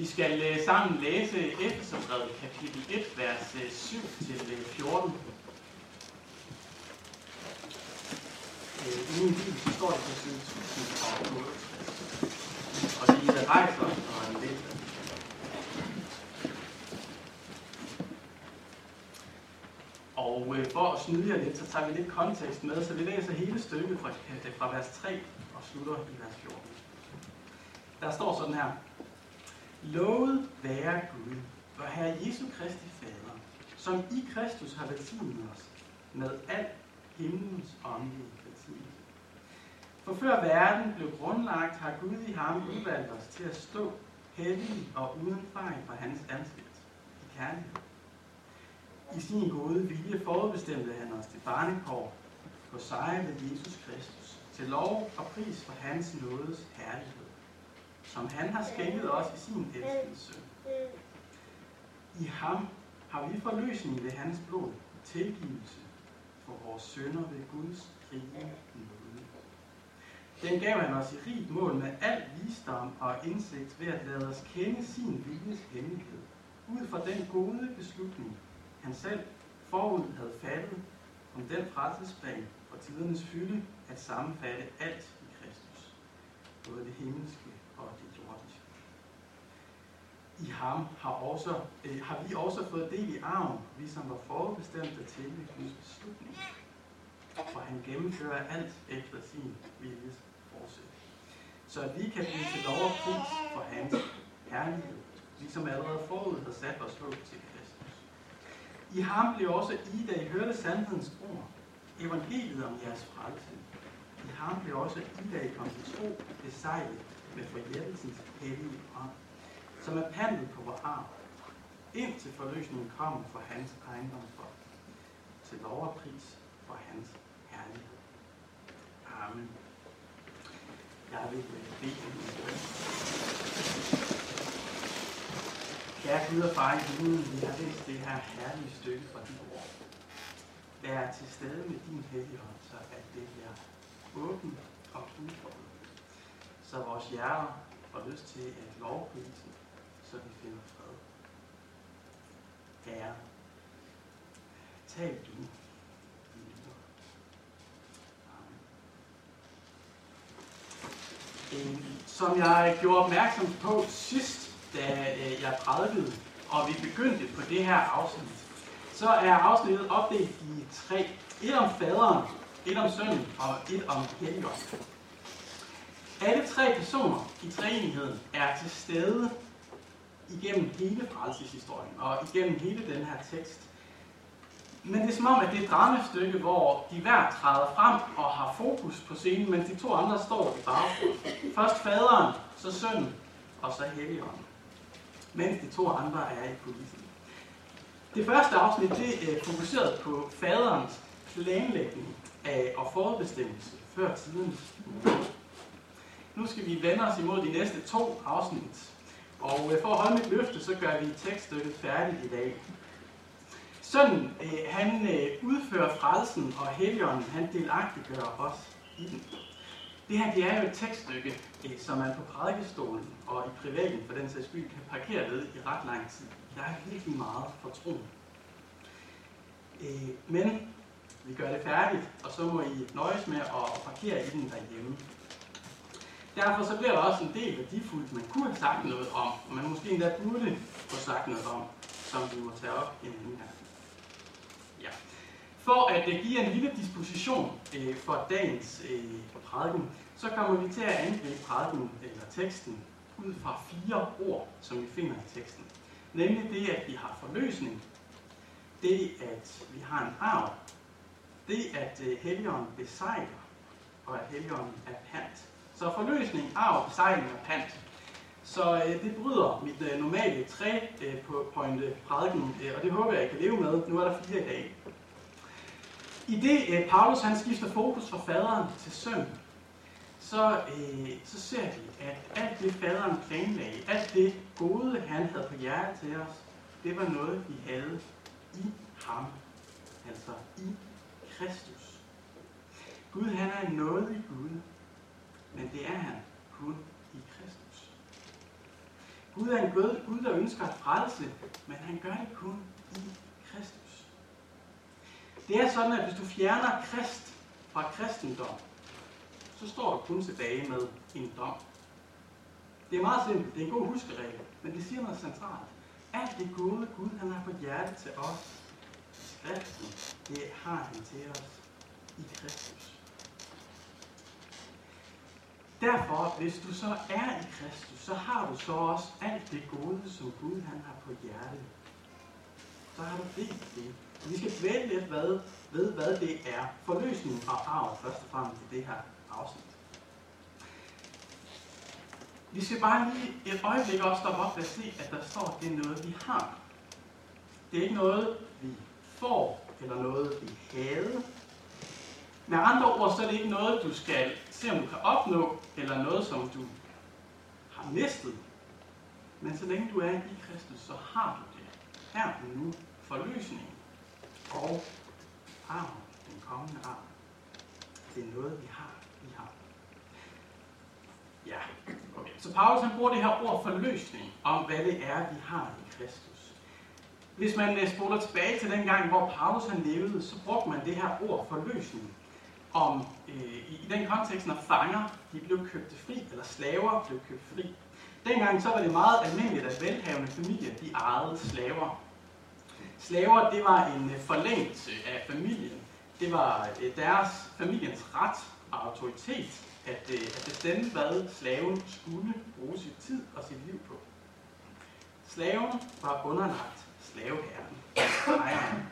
Vi skal øh, sammen læse Efeserbrevet kapitel 1, vers øh, 7-14. Uden øh, I bibel så står det på side 1068. Og det er der rejser og en læser. Og øh, for at snyde jer lidt, så tager vi lidt kontekst med, så vi læser hele stykket fra, fra vers 3 og slutter i vers 14. Der står sådan her. Lovet være Gud, vor Herre Jesu Kristi Fader, som i Kristus har velsignet os med al himlens åndelige velsignelse. For før verden blev grundlagt, har Gud i ham udvalgt os til at stå hellige og uden fejl for hans ansigt i kærlighed. I sin gode vilje forudbestemte han os til barnekår på sejr ved Jesus Kristus, til lov og pris for hans nådes herlighed, som han har skænket os i sin elskede søn. I ham har vi forløsning ved hans blod, tilgivelse for vores sønder ved Guds rige nåde. Den gav han os i rigt mål med al visdom og indsigt ved at lade os kende sin viljes hemmelighed, ud fra den gode beslutning, han selv forud havde faldet om den frelsesplan for tidernes fylde at sammenfatte alt i Kristus, både det himmelske. I ham har, også, øh, har vi også fået del i arven, vi som var forbestemte til ved Guds beslutning. For han gennemfører alt efter sin viljes forsæt. Så at vi kan blive til lov og pris for hans herlighed, vi som allerede forud har sat os håb til Kristus. I ham blev også I, da I hørte sandhedens ord, evangeliet om jeres frelse. I ham blev også I, da I kom til tro, besejlet med forhjælpelsens hellige ånd, som er pandet på vor arv, indtil forløsningen kommer for hans ejendom for, til lov og pris for hans herlighed. Amen. Jeg vil bede Kære Gud og far i himlen, vi har læst det her herlige stykke fra dit ord. Vær til stede med din hellige hånd, så at det bliver åbent og udfordret. Så vores hjerter får lyst til at lovprise, så den finder fred. Herre, tal du. Amen. Som jeg gjorde opmærksom på sidst, da øh, jeg prædikede, og vi begyndte på det her afsnit, så er afsnittet opdelt i tre. Et om faderen, et om sønnen og et om helligånden. Alle tre personer i træenigheden er til stede igennem hele frelseshistorien og igennem hele den her tekst. Men det er som om, at det er et dramastykke, hvor de hver træder frem og har fokus på scenen, men de to andre står i baggrunden. Først faderen, så sønnen og så helligånden. Mens de to andre er i kulissen. Det første afsnit det øh, er fokuseret på faderens planlægning af og forudbestemmelse før tidens Nu skal vi vende os imod de næste to afsnit. Og øh, for at holde mit løfte, så gør vi tekststykket færdigt i dag. Sønnen, øh, han øh, udfører frelsen, og Helligånden, han delagtiggør os i den. Det her det er jo et tekststykke, som man på prædikestolen og i privaten for den sags skyld kan parkere ved i ret lang tid. Jeg er virkelig meget for troen. Men vi gør det færdigt, og så må I nøjes med at parkere i den derhjemme. Derfor så bliver der også en del værdifuldt, man kunne have sagt noget om, og man måske endda burde få sagt noget om, som vi må tage op i en anden her. Ja. For at uh, give en lille disposition uh, for dagens uh, prædiken, så kommer vi til at angribe prædiken eller teksten ud fra fire ord, som vi finder i teksten. Nemlig det, at vi har forløsning, det, at vi har en arv, det, at uh, Helligånden besejrer, og at Helligånden er pant. Så forløsning, arv, besejling og pant. Så øh, det bryder mit øh, normale tre øh, på pointe prædiken, øh, og det håber jeg, I kan leve med. Nu er der fire i dag. I det øh, Paulus han skifter fokus fra faderen til søn, så, øh, så ser vi, at alt det faderen planlagde, alt det gode, han havde på hjertet til os, det var noget, vi havde i ham. Altså i Kristus. Gud han er en nådig Gud, men det er han kun i Kristus. Gud er en Gud, Gud, der ønsker at frelse, men han gør det kun i Kristus. Det er sådan, at hvis du fjerner krist fra kristendom, så står du kun tilbage med en dom. Det er meget simpelt, det er en god huskeregel, men det siger noget centralt. Alt det gode Gud, han har på hjertet til os, skriften, det har han til os i Kristus. Derfor, hvis du så er i Kristus, så har du så også alt det gode, som Gud han har på hjertet. Så har du det. det. Vi skal dvæle lidt hvad, ved, hvad det er. Forløsning og arv først og fremmest i det her afsnit. Vi skal bare lige et øjeblik også stoppe op og se, at der står, at det er noget, vi har. Det er ikke noget, vi får, eller noget, vi havde. Med andre ord, så er det ikke noget, du skal se, om du kan opnå, eller noget, som du har mistet. Men så længe du er i Kristus, så har du det. Her og nu forløsningen og arv, den kommende arv. Det er noget, vi har. Vi har. Ja, okay. Så Paulus han bruger det her ord forløsning om, hvad det er, vi har i Kristus. Hvis man øh, spoler tilbage til den gang, hvor Paulus han levede, så brugte man det her ord forløsning om, øh, i, den kontekst, når fanger de blev købt fri, eller slaver blev købt fri. Dengang så var det meget almindeligt, at velhavende familier de ejede slaver. Slaver, det var en øh, forlængelse af familien. Det var øh, deres familiens ret og autoritet at, øh, at bestemme, hvad slaven skulle bruge sit tid og sit liv på. Slaven var underlagt slaveherren, ejeren.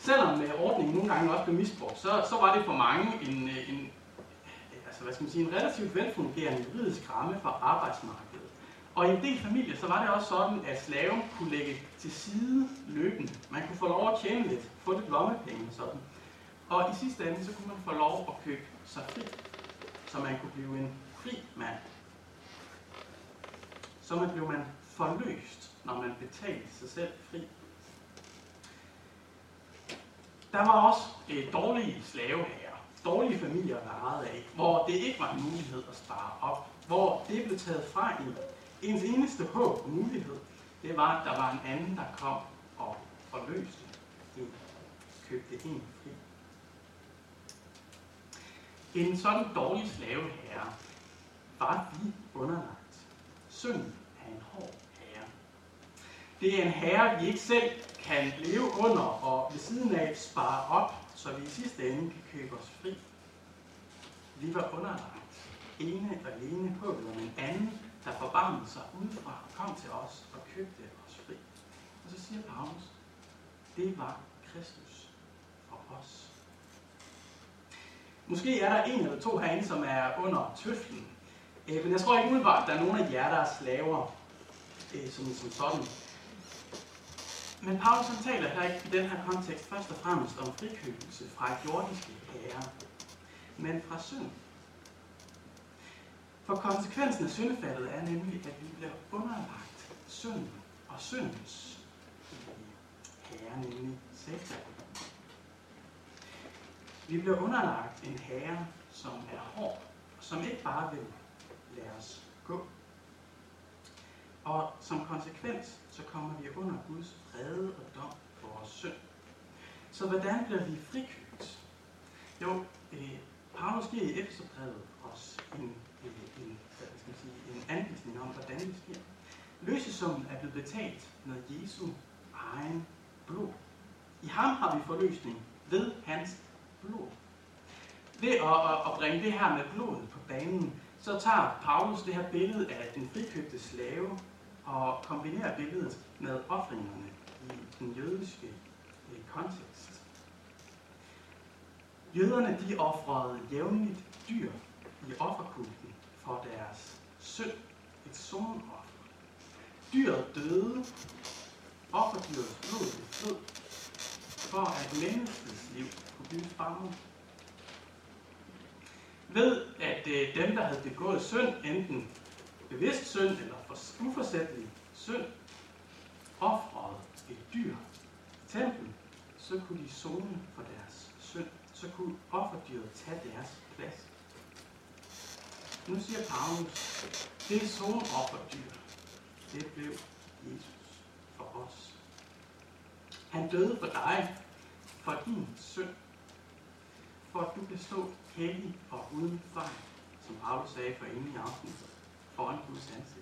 Selvom øh, ordningen nogle gange også blev misbrugt, så, så var det for mange en, øh, en, øh, altså, hvad skal man sige, en relativt velfungerende juridisk ramme for arbejdsmarkedet. Og i en del familier, så var det også sådan, at slaven kunne lægge til side løbende. Man kunne få lov at tjene lidt, få lidt lommepenge og sådan. Og i sidste ende, så kunne man få lov at købe sig fri, så man kunne blive en fri mand. Så man blev man forløst, når man betalte sig selv fri. Der var også øh, dårlige slaveherrer, dårlige familier der være af, hvor det ikke var en mulighed at spare op, hvor det blev taget fra en. Ens eneste håb og mulighed, det var, at der var en anden, der kom og forløste en, købte en fri. En sådan dårlig slaveherre var vi underlagt. Synden er en hård herre. Det er en herre, vi ikke selv kan leve under og ved siden af spare op, så vi i sidste ende kan købe os fri. Vi var underlagt ene og alene på, om en anden, der forbarmede sig udefra kom til os og købte os fri. Og så siger Paulus, det var Kristus for os. Måske er der en eller to herinde, som er under tøflen. Øh, men jeg tror ikke umiddelbart, at der er nogen af jer, der er slaver øh, som, som sådan. Men Paulus han taler her ikke i den her kontekst først og fremmest om frikøbelse fra jordiske herre, men fra synd. For konsekvensen af syndefaldet er nemlig, at vi bliver underlagt synd og syndens herre, nemlig Satan. Vi bliver underlagt en herre, som er hård, og som ikke bare vil lade os gå. Og som konsekvens, så kommer vi under Guds vrede og dom for vores synd. Så hvordan bliver vi frikøbt? Jo, øh, Paulus giver i Efterbrevet os en, en, en, hvad skal man sige, en anvisning om, hvordan det sker. Løsesummen er blevet betalt med Jesu egen blod. I ham har vi forløsning ved hans blod. Ved at, at, at bringe det her med blodet på banen, så tager Paulus det her billede af den frikøbte slave og kombinerer billedet med offringerne i den jødiske kontekst. Jøderne de offrede jævnligt dyr i offerkulten for deres synd, et sonoffer. Dyret døde, offerdyrets blod blev flød, for at menneskets liv kunne blive sparet. Ved at øh, dem, der havde begået synd, enten bevidst synd eller uforsætlig synd, offrede et dyr i templet, så kunne de zone for deres synd. Så kunne offerdyret tage deres plads. Nu siger Paulus, det er offerdyr, det blev Jesus for os. Han døde for dig, for din synd, for at du kan stå hellig og uden fejl, som Paulus sagde for en i aften, foran Guds ansigt.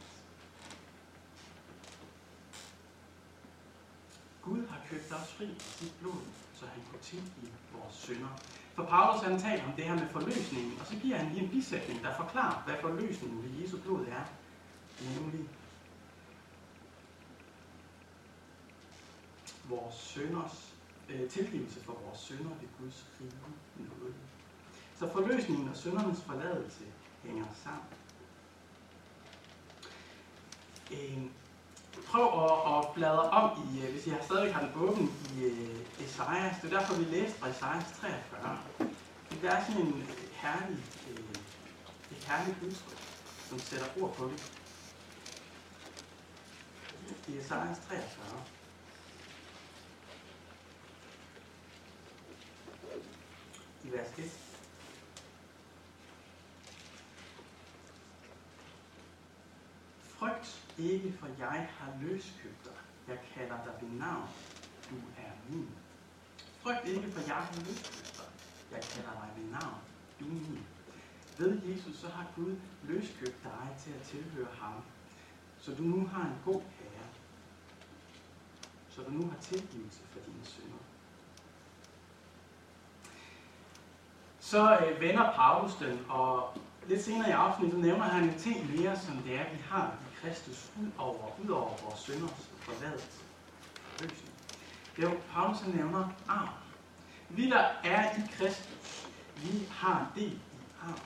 Gud har købt os fri af sit blod, så han kunne tilgive vores synder. For Paulus han taler om det her med forløsningen, og så giver han lige en bisætning, der forklarer, hvad forløsningen ved Jesu blod er. Nemlig vores synders øh, tilgivelse for vores synder ved Guds rige nåde. Så forløsningen og syndernes forladelse hænger sammen. Øh, prøv at, at bladre om i, øh, hvis I har stadig har den åben i uh, Esajas. Det er derfor, vi læste fra Esajas 43. Det er sådan en øh, herlig, uh, et herligt udtryk, som sætter ord på det. I Esajas 43. I vers 1. Frygt ikke, for jeg har løskøbt dig. Jeg kalder dig ved navn. Du er min. Frygt ikke, for jeg har løskøbt dig. Jeg kalder dig ved navn. Du er min. Ved Jesus, så har Gud løskøbt dig til at tilhøre ham. Så du nu har en god herre. Så du nu har tilgivelse for dine synder. Så øh, vender Paulus den, og lidt senere i afsnittet nævner han en ting mere, som det er, vi har Kristus ud over, ud over vores synders forladelse. Løsning. Det er jo, Paulus han nævner arv. Vi, der er i Kristus, vi har del i arv.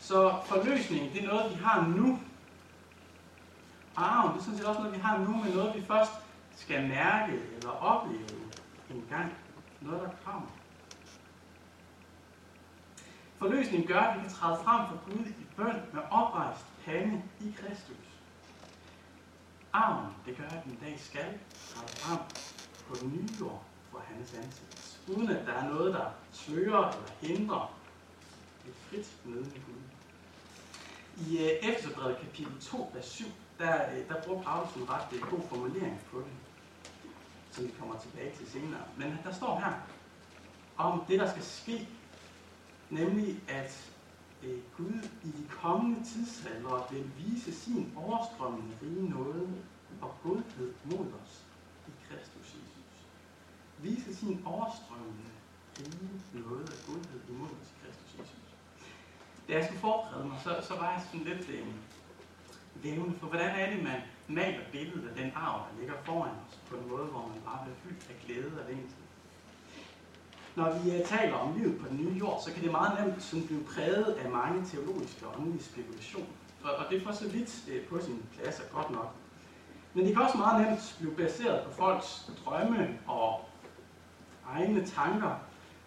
Så forløsningen, det er noget, vi har nu. Arven, det er sådan set også noget, vi har nu, men noget, vi først skal mærke eller opleve en gang. Noget, der kommer. Forløsningen gør, at vi kan træde frem for Gud i bøn med oprejst pande i Kristus. Arven, det gør, at vi dag skal træde frem på den nye jord for hans ansigt. Uden at der er noget, der slører eller hindrer et frit møde med Gud. I uh, øh, Efterbrevet kapitel 2, vers 7, der, øh, der bruger Paulus en ret uh, god formulering på det, som vi kommer tilbage til senere. Men der står her om det, der skal ske, nemlig at øh, Gud i de kommende tidsaldre vil vise sin overstrømmende rige nåde og godhed mod os i Kristus Jesus. Vise sin overstrømmende rige nåde og godhed imod os i Kristus Jesus. Da jeg skulle forberede mig, så, så var jeg sådan lidt øh, vævende for, hvordan er det, man maler billedet af den arv, der ligger foran os, på en måde, hvor man bare bliver fyldt af glæde og længsel. Når vi uh, taler om livet på den nye jord, så kan det meget nemt sådan blive præget af mange teologiske og åndelige spekulationer. Og, og det er for så vidt uh, på sin plads er godt nok. Men det kan også meget nemt blive baseret på folks drømme og egne tanker.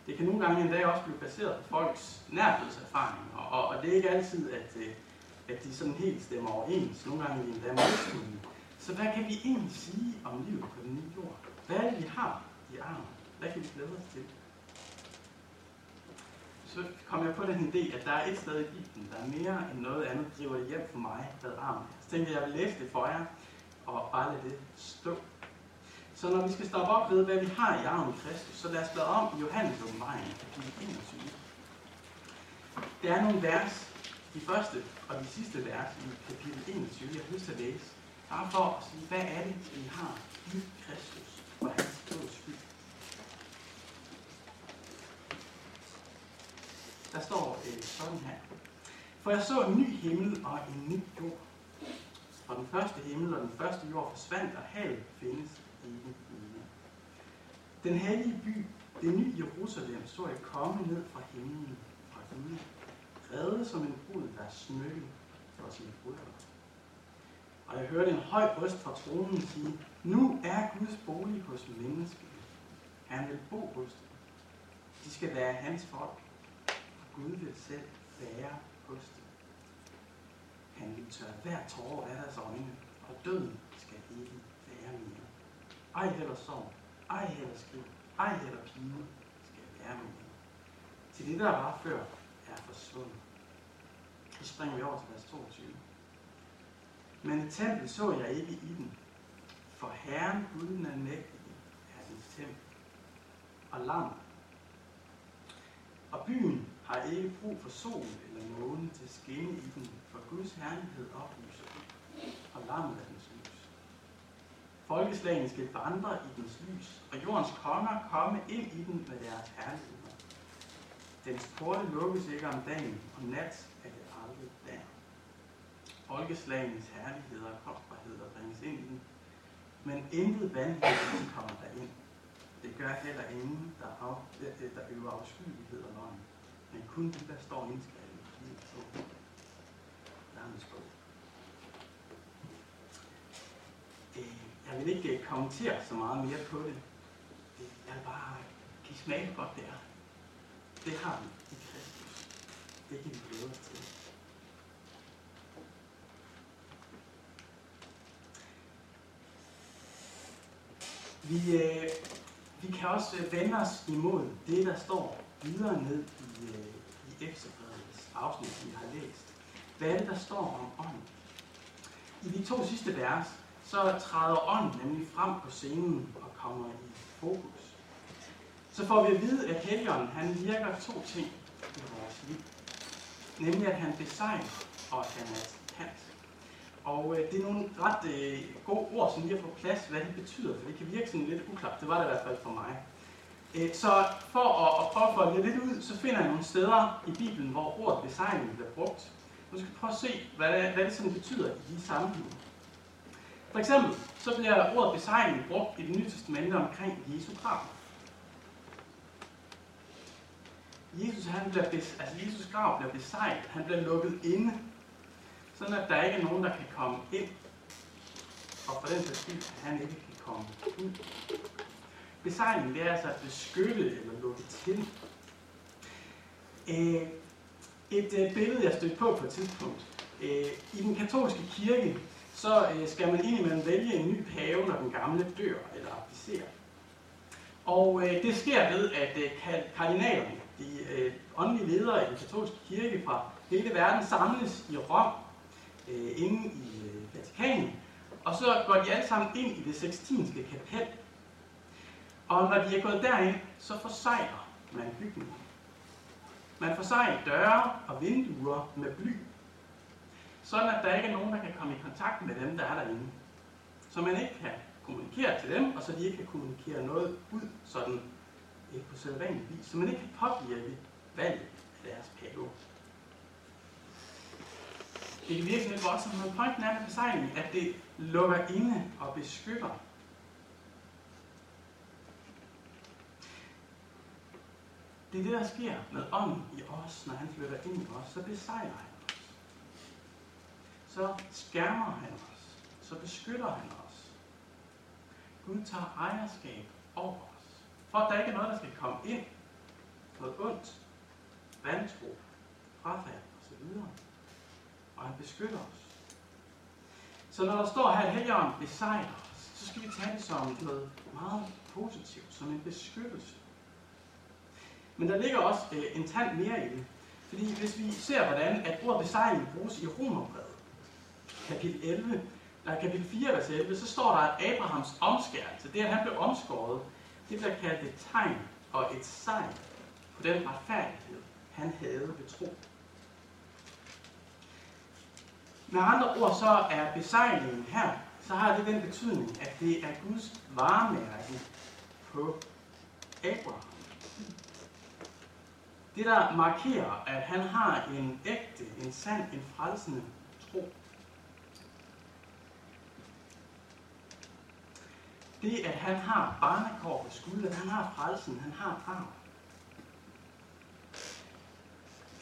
Det kan nogle gange endda også blive baseret på folks nærhedserfaringer. Og, og det er ikke altid, at, uh, at de sådan helt stemmer overens. Nogle gange er de endda modstridende. Så hvad kan vi egentlig sige om livet på den nye jord? Hvad er det, vi har i armen? Hvad kan vi glæde os til? Så kom jeg på den idé, at der er et sted i Bibelen, der er mere end noget andet, driver det hjem for mig, hvad armen. Så tænkte jeg, at jeg vil læse det for jer, og bare lade det stå. Så når vi skal stoppe op ved, hvad vi har i armen i Kristus, så lad os bladre om i Johannes åbenbaring, kapitel 21. Der er nogle vers, de første og de sidste vers i kapitel 21, jeg har lyst til at læse, bare for at sige, hvad er det, vi har i Kristus og hans blods skyld der står øh, sådan her. For jeg så en ny himmel og en ny jord. For den første himmel og den første jord forsvandt, og havet findes ikke mere. Den hellige by, det nye Jerusalem, så jeg komme ned fra himlen fra Gud, reddet som en brud, der er smykket for sin brudgom. Og jeg hørte en høj røst fra tronen sige, nu er Guds bolig hos mennesket. Han vil bo hos dem. De skal være hans folk, Gud vil selv være hos dem. Han vil tørre hver tårer af deres øjne, og døden skal ikke være mere. Ej heller sorg, ej heller skrig, ej heller pine skal være mere. Til det, der var før, er forsvundet. Så springer vi over til vers 22. men et tempel så jeg ikke i den. For Herren, uden er mægtig, er dens tempel. Og lam. Og byen ikke brug for sol eller måne til at skinne i den, for Guds herlighed oplyser den, og lammet er dens lys. Folkeslagene skal vandre i dens lys, og jordens konger komme ind i den med deres herligheder. Dens porte lukkes ikke om dagen, og nat er det aldrig der. Folkeslagenes herligheder og kostbarheder bringes ind i den, men intet vanvittigt kommer derind. Det gør heller ingen, der, af, der øver afskyelighed og løgn, men kun det, der står indskrevet i to. bog. Lammets bog. Jeg vil ikke kommentere så meget mere på det. det Jeg vil bare give smag godt det er. Det har vi i Kristus. Det kan vi glæde os til. Vi, øh, vi kan også vende os imod det, der står videre ned Efterbladets øh, i Efterbrevets afsnit, vi har læst. Hvad er det, der står om ånden? I de to sidste vers, så træder ånden nemlig frem på scenen og kommer i fokus. Så får vi at vide, at Helligånden han virker to ting i vores liv. Nemlig at han besejrer, og at han er kant. Og øh, det er nogle ret øh, gode ord, som lige har fået plads, hvad det betyder, for det kan virke sådan lidt uklart. Det var det i hvert fald for mig. Øh, så for at, at prøve at folde det lidt ud, så finder jeg nogle steder i Bibelen, hvor ordet besejring bliver brugt. Nu skal vi prøve at se, hvad det, hvad det sådan betyder i de sammenhænge. For eksempel, så bliver ordet besejring brugt i det nye testamente omkring Jesu grav. Jesus, han bliver altså Jesus grav bliver besejlet, Han bliver lukket inde sådan at der ikke er nogen, der kan komme ind, og for den sags skyld, han ikke kan komme ud. Besejling, det er altså at beskytte eller lukke til. Øh, et øh, billede, jeg stødte på på et tidspunkt. Øh, I den katolske kirke, så øh, skal man indimellem vælge en ny pave, når den gamle dør eller abdicerer. Og øh, det sker ved, at øh, kardinalerne, de åndelige ledere i den katolske kirke fra hele verden, samles i Rom øh, inde i øh, Vatikanen, og så går de alle sammen ind i det sextinske kapel. Og når de er gået derind, så forsejler man bygningen. Man forsejler døre og vinduer med bly, sådan at der ikke er nogen, der kan komme i kontakt med dem, der er derinde. Så man ikke kan kommunikere til dem, og så de ikke kan kommunikere noget ud sådan ikke på sædvanlig vis, så man ikke kan påvirke valget af deres pave. Det kan virke lidt voldsomt, men pointen er med besejlingen, at det lukker inde og beskytter. Det er det, der sker med ånden i os, når han flytter ind i os. Så besejrer han os. Så skærmer han os. Så beskytter han os. Gud tager ejerskab over os. For at der ikke er noget, der skal komme ind. Noget ondt. Vantro. Frafald osv og han beskytter os. Så når der står her, at Helligånden besejrer os, så skal vi tage det som noget meget positivt, som en beskyttelse. Men der ligger også øh, en tand mere i det. Fordi hvis vi ser, hvordan at ordet design bruges i Romerbrevet, kapitel 11, eller kapitel 4, vers 11, så står der, at Abrahams omskærelse, det at han blev omskåret, det bliver kaldt et tegn og et sejl på den retfærdighed, han havde ved tro. Med andre ord så er besejlingen her, så har det den betydning, at det er Guds varemærke på Abraham. Det der markerer, at han har en ægte, en sand, en frelsende tro. Det, at han har barnekår på skulderen, han har frelsen, han har arv.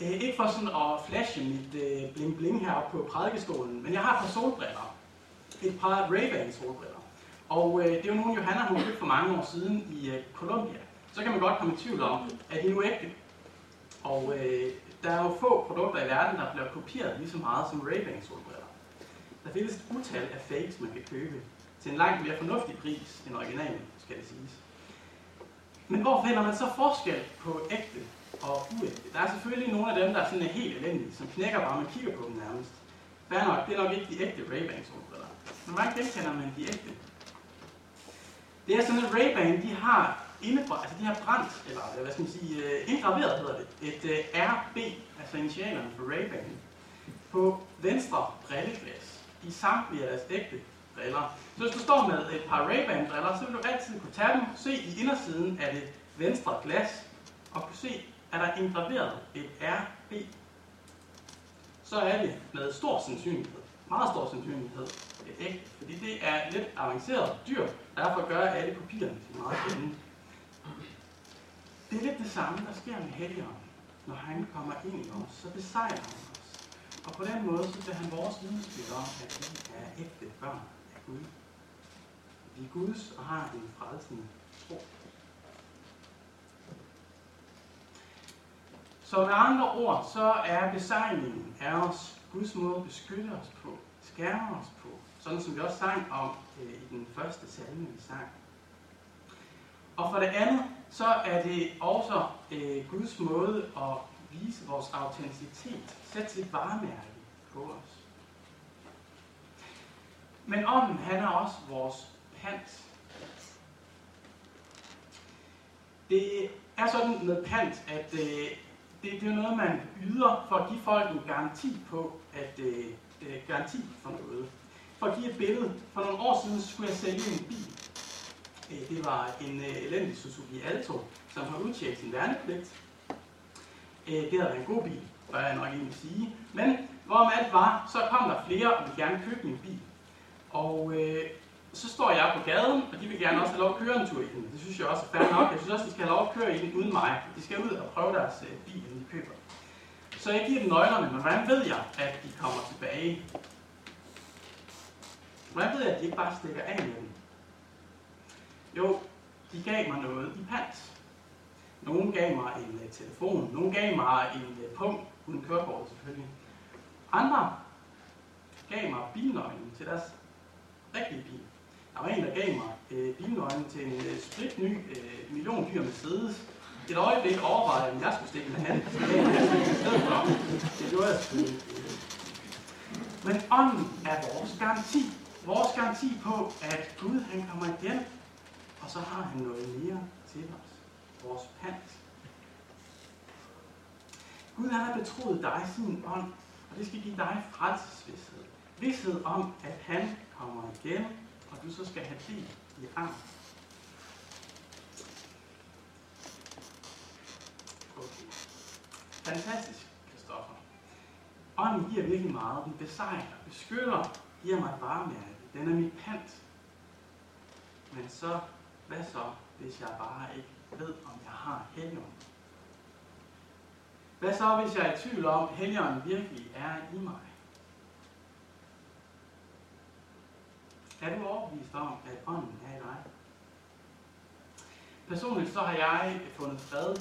Øh, ikke for sådan at flashe mit øh, bling bling her på prædikestolen, men jeg har et par solbriller. Et par Ray-Ban solbriller. Og øh, det er jo nogle, Johanna har købt for mange år siden i øh, Colombia. Så kan man godt komme i tvivl om, at de nu ægte. Og øh, der er jo få produkter i verden, der bliver kopieret lige så meget som Ray-Ban solbriller. Der findes et utal af fakes, man kan købe til en langt mere fornuftig pris end originalen, skal det siges. Men hvor finder man så forskel på ægte og uægte. Der er selvfølgelig nogle af dem, der er sådan helt elendige, som knækker bare, man kigger på dem nærmest. Fair nok, det er nok ikke de ægte Ray-Ban solbriller. Men hvordan genkender man de ægte. Det er sådan, at Ray-Ban, de har indebrændt, altså de har brændt, eller hvad skal man sige, uh, indgraveret hedder det, et øh, uh, RB, altså initialerne for Ray-Ban, på venstre brilleglas i samtlige af deres ægte briller. Så hvis du står med et par Ray-Ban briller, så vil du altid kunne tage dem, se i indersiden af det venstre glas, og kunne se, at der er indgraveret et RB. Så er det med stor sandsynlighed, meget stor sandsynlighed, et ægte, fordi det er lidt avanceret dyr, derfor gør alle kopierne meget spændende. Det er lidt det samme, der sker med Helligånden. Når han kommer ind i os, så besejrer han os. Og på den måde, så bliver han vores vidnesbyrd om, at vi er ægte børn af Gud. Vi er Guds og har en frelsende tro. Så med andre ord, så er besejringen af os Guds måde at beskytte os på, skærme os på, sådan som vi også sang om øh, i den første salme, vi sang. Og for det andet, så er det også øh, Guds måde at vise vores autenticitet, sætte sit varemærke på os. Men ånden, han er også vores pant. Det er sådan med pant, at øh, det, det er noget, man yder for at give folk en garanti på, at øh, øh, garanti for noget. For at give et billede. For nogle år siden skulle jeg sælge en bil. Øh, det var en øh, elendig Suzuki Alto, som har udtjekket sin værnepligt. Øh, det havde været en god bil, var jeg nok egentlig sige. Men hvorom alt var, så kom der flere og ville gerne købe min bil. Og øh, så står jeg på gaden, og de vil gerne også have lov at køre en tur i den. Det synes jeg også er fair nok. Jeg synes også, de skal have lov at køre i den uden mig. De skal ud og prøve deres øh, bil, inden de køber. Så jeg giver dem nøglerne, men hvordan ved jeg, at de kommer tilbage? Hvordan ved jeg, at de ikke bare stikker af med dem? Jo, de gav mig noget i pant. Nogen gav mig en uh, telefon, nogen gav mig en øh, uh, punkt, uden kørekort selvfølgelig. Andre gav mig bilnøglen til deres rigtige bil. Der var en, der gav mig uh, bilnøglen til en uh, sprit ny uh, milliondyr Mercedes. Et øjeblik overvejede jeg, om jeg skulle stikke med han. Det gjorde jeg selvfølgelig. Men ånden er vores garanti. Vores garanti på, at Gud han kommer igen, og så har han noget mere til os. Vores pant. Gud han har betroet dig sin ånd, og det skal give dig frelsesvidshed. Vidshed om, at han kommer igen, og du så skal have del i arm. Okay. Fantastisk, Kristoffer. Ånden giver virkelig meget. Den besejrer, beskytter, giver mig et varemærke. Den er mit pant. Men så, hvad så, hvis jeg bare ikke ved, om jeg har Helligånden? Hvad så, hvis jeg er i tvivl om, at Helligånden virkelig er i mig? Er du overbevist om, at ånden er i dig? Personligt så har jeg fundet fred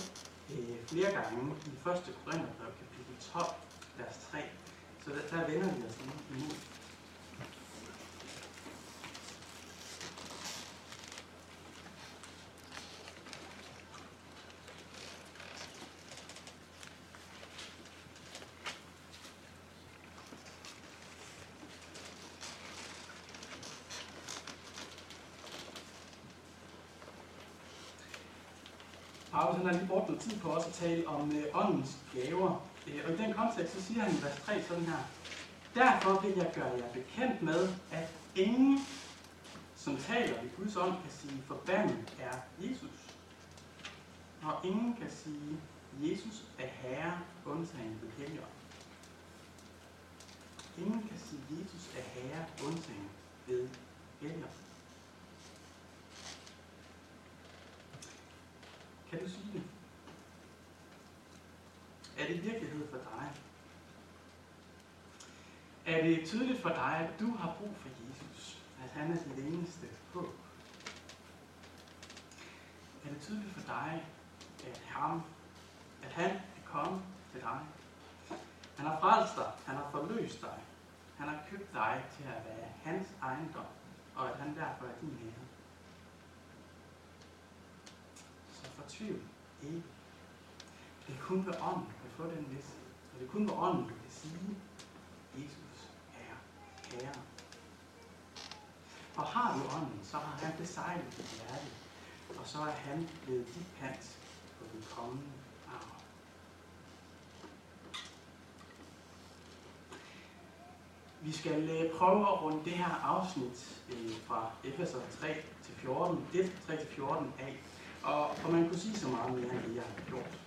øh, flere gange i 1. Korintherbrev kapitel 12, vers 3. Så der, der vender vi os lige imod. Paulus han har lige brugt noget tid på også at tale om øh, åndens gaver. Øh, og i den kontekst, så siger han i vers 3 sådan her. Derfor vil jeg gøre jer bekendt med, at ingen, som taler i Guds ånd, kan sige, forbandet er Jesus. Og ingen kan sige, Jesus er Herre, undtagen ved Helligånd. Ingen kan sige, Jesus er Herre, undtagen ved Helligånd. Kan du sige det? Er det virkelighed for dig? Er det tydeligt for dig, at du har brug for Jesus? At han er dit eneste håb? Er det tydeligt for dig, at ham, at han er kommet til dig? Han har frelst dig, han har forløst dig, han har købt dig til at være hans ejendom, og at han derfor er din herre. Tvivl i. ikke. Det er kun ved ånden, at få den vidsthed. Og det er kun ved ånden, du kan sige, Jesus er Herre. Og har du ånden, så har han besejlet dit hjerte, og så er han blevet dit pant på den kommende arv. Vi skal øh, prøve at runde det her afsnit øh, fra Efeser 3 til 14, 1 3 til 14 af. Og, og man kunne sige så meget mere, end det jeg har gjort.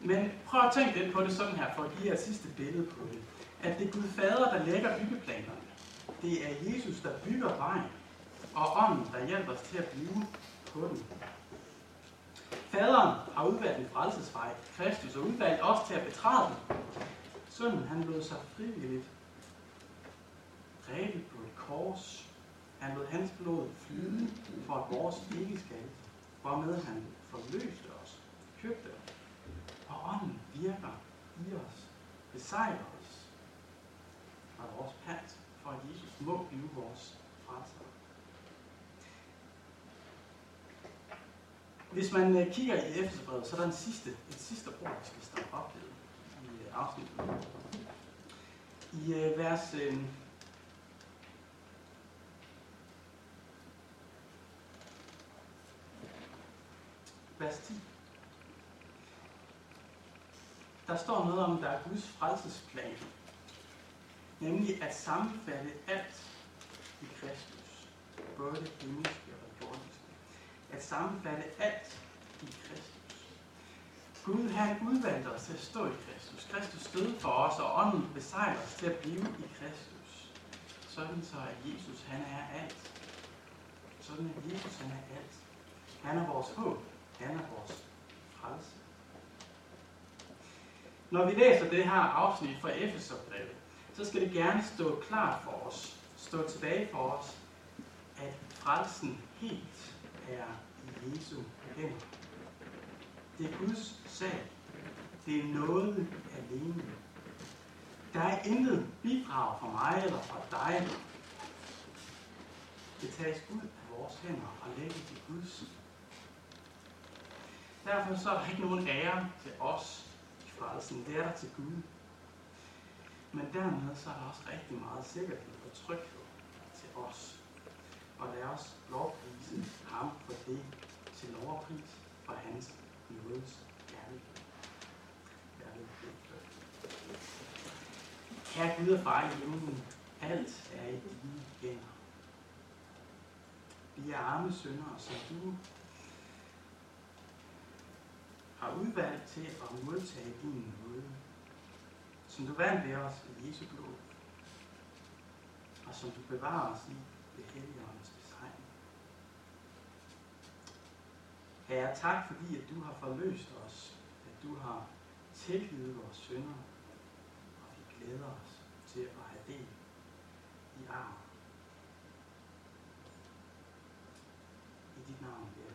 Men prøv at tænke lidt på det sådan her, for at give jer et sidste billede på det. At det er Gud Fader, der lægger byggeplanerne. Det er Jesus, der bygger vejen, og ånden, der hjælper os til at blive på den. Faderen har udvalgt en frelsesvej, Kristus, og udvalgt os til at betræde den. Sønnen, han lod sig frivilligt dræbe på et kors. Han lod hans blod flyde for at vores ikke skal, hvormed han forløste os, købte os. Og ånden virker i os, besejrer os og vores pant, for at Jesus må blive vores frelser. Hvis man øh, kigger i Efeserbrevet, så er der en sidste, et sidste ord, vi skal stoppe op ved i øh, afsnittet. I øh, vers vers 10. Der står noget om, der er Guds frelsesplan. Nemlig at sammenfatte alt i Kristus. Både det himmelske og det jordiske. At sammenfatte alt i Kristus. Gud han udvalgte os til at stå i Kristus. Kristus døde for os, og ånden besejrer os til at blive i Kristus. Sådan så at Jesus han er alt. Sådan at Jesus han er alt. Han er vores håb. Han er vores frelse. Når vi læser det her afsnit fra Efeserbrevet, så skal det gerne stå klart for os, stå tilbage for os, at frelsen helt er i Jesu hænder. Det er Guds sag. Det er noget alene. Der er intet bidrag fra mig eller fra dig. Det tages ud af vores hænder og lægges i Guds Derfor så er der ikke nogen ære til os i frelsen. Det er der til Gud. Men dermed så er der også rigtig meget sikkerhed og tryghed til os. Og lad os lovprise ham for det til lovpris for hans nådes kærlighed. Kære Gud og far i himlen, alt er i dine hænder. Vi er arme syndere, som du udvalgt til at modtage din nåde, som du vandt ved os i Jesu blod, og som du bevarer os i ved Helligåndens besejring. Herre, tak fordi, at du har forløst os, at du har tilgivet vores synder, og vi glæder os til at have del i arven. I dit navn, Herre.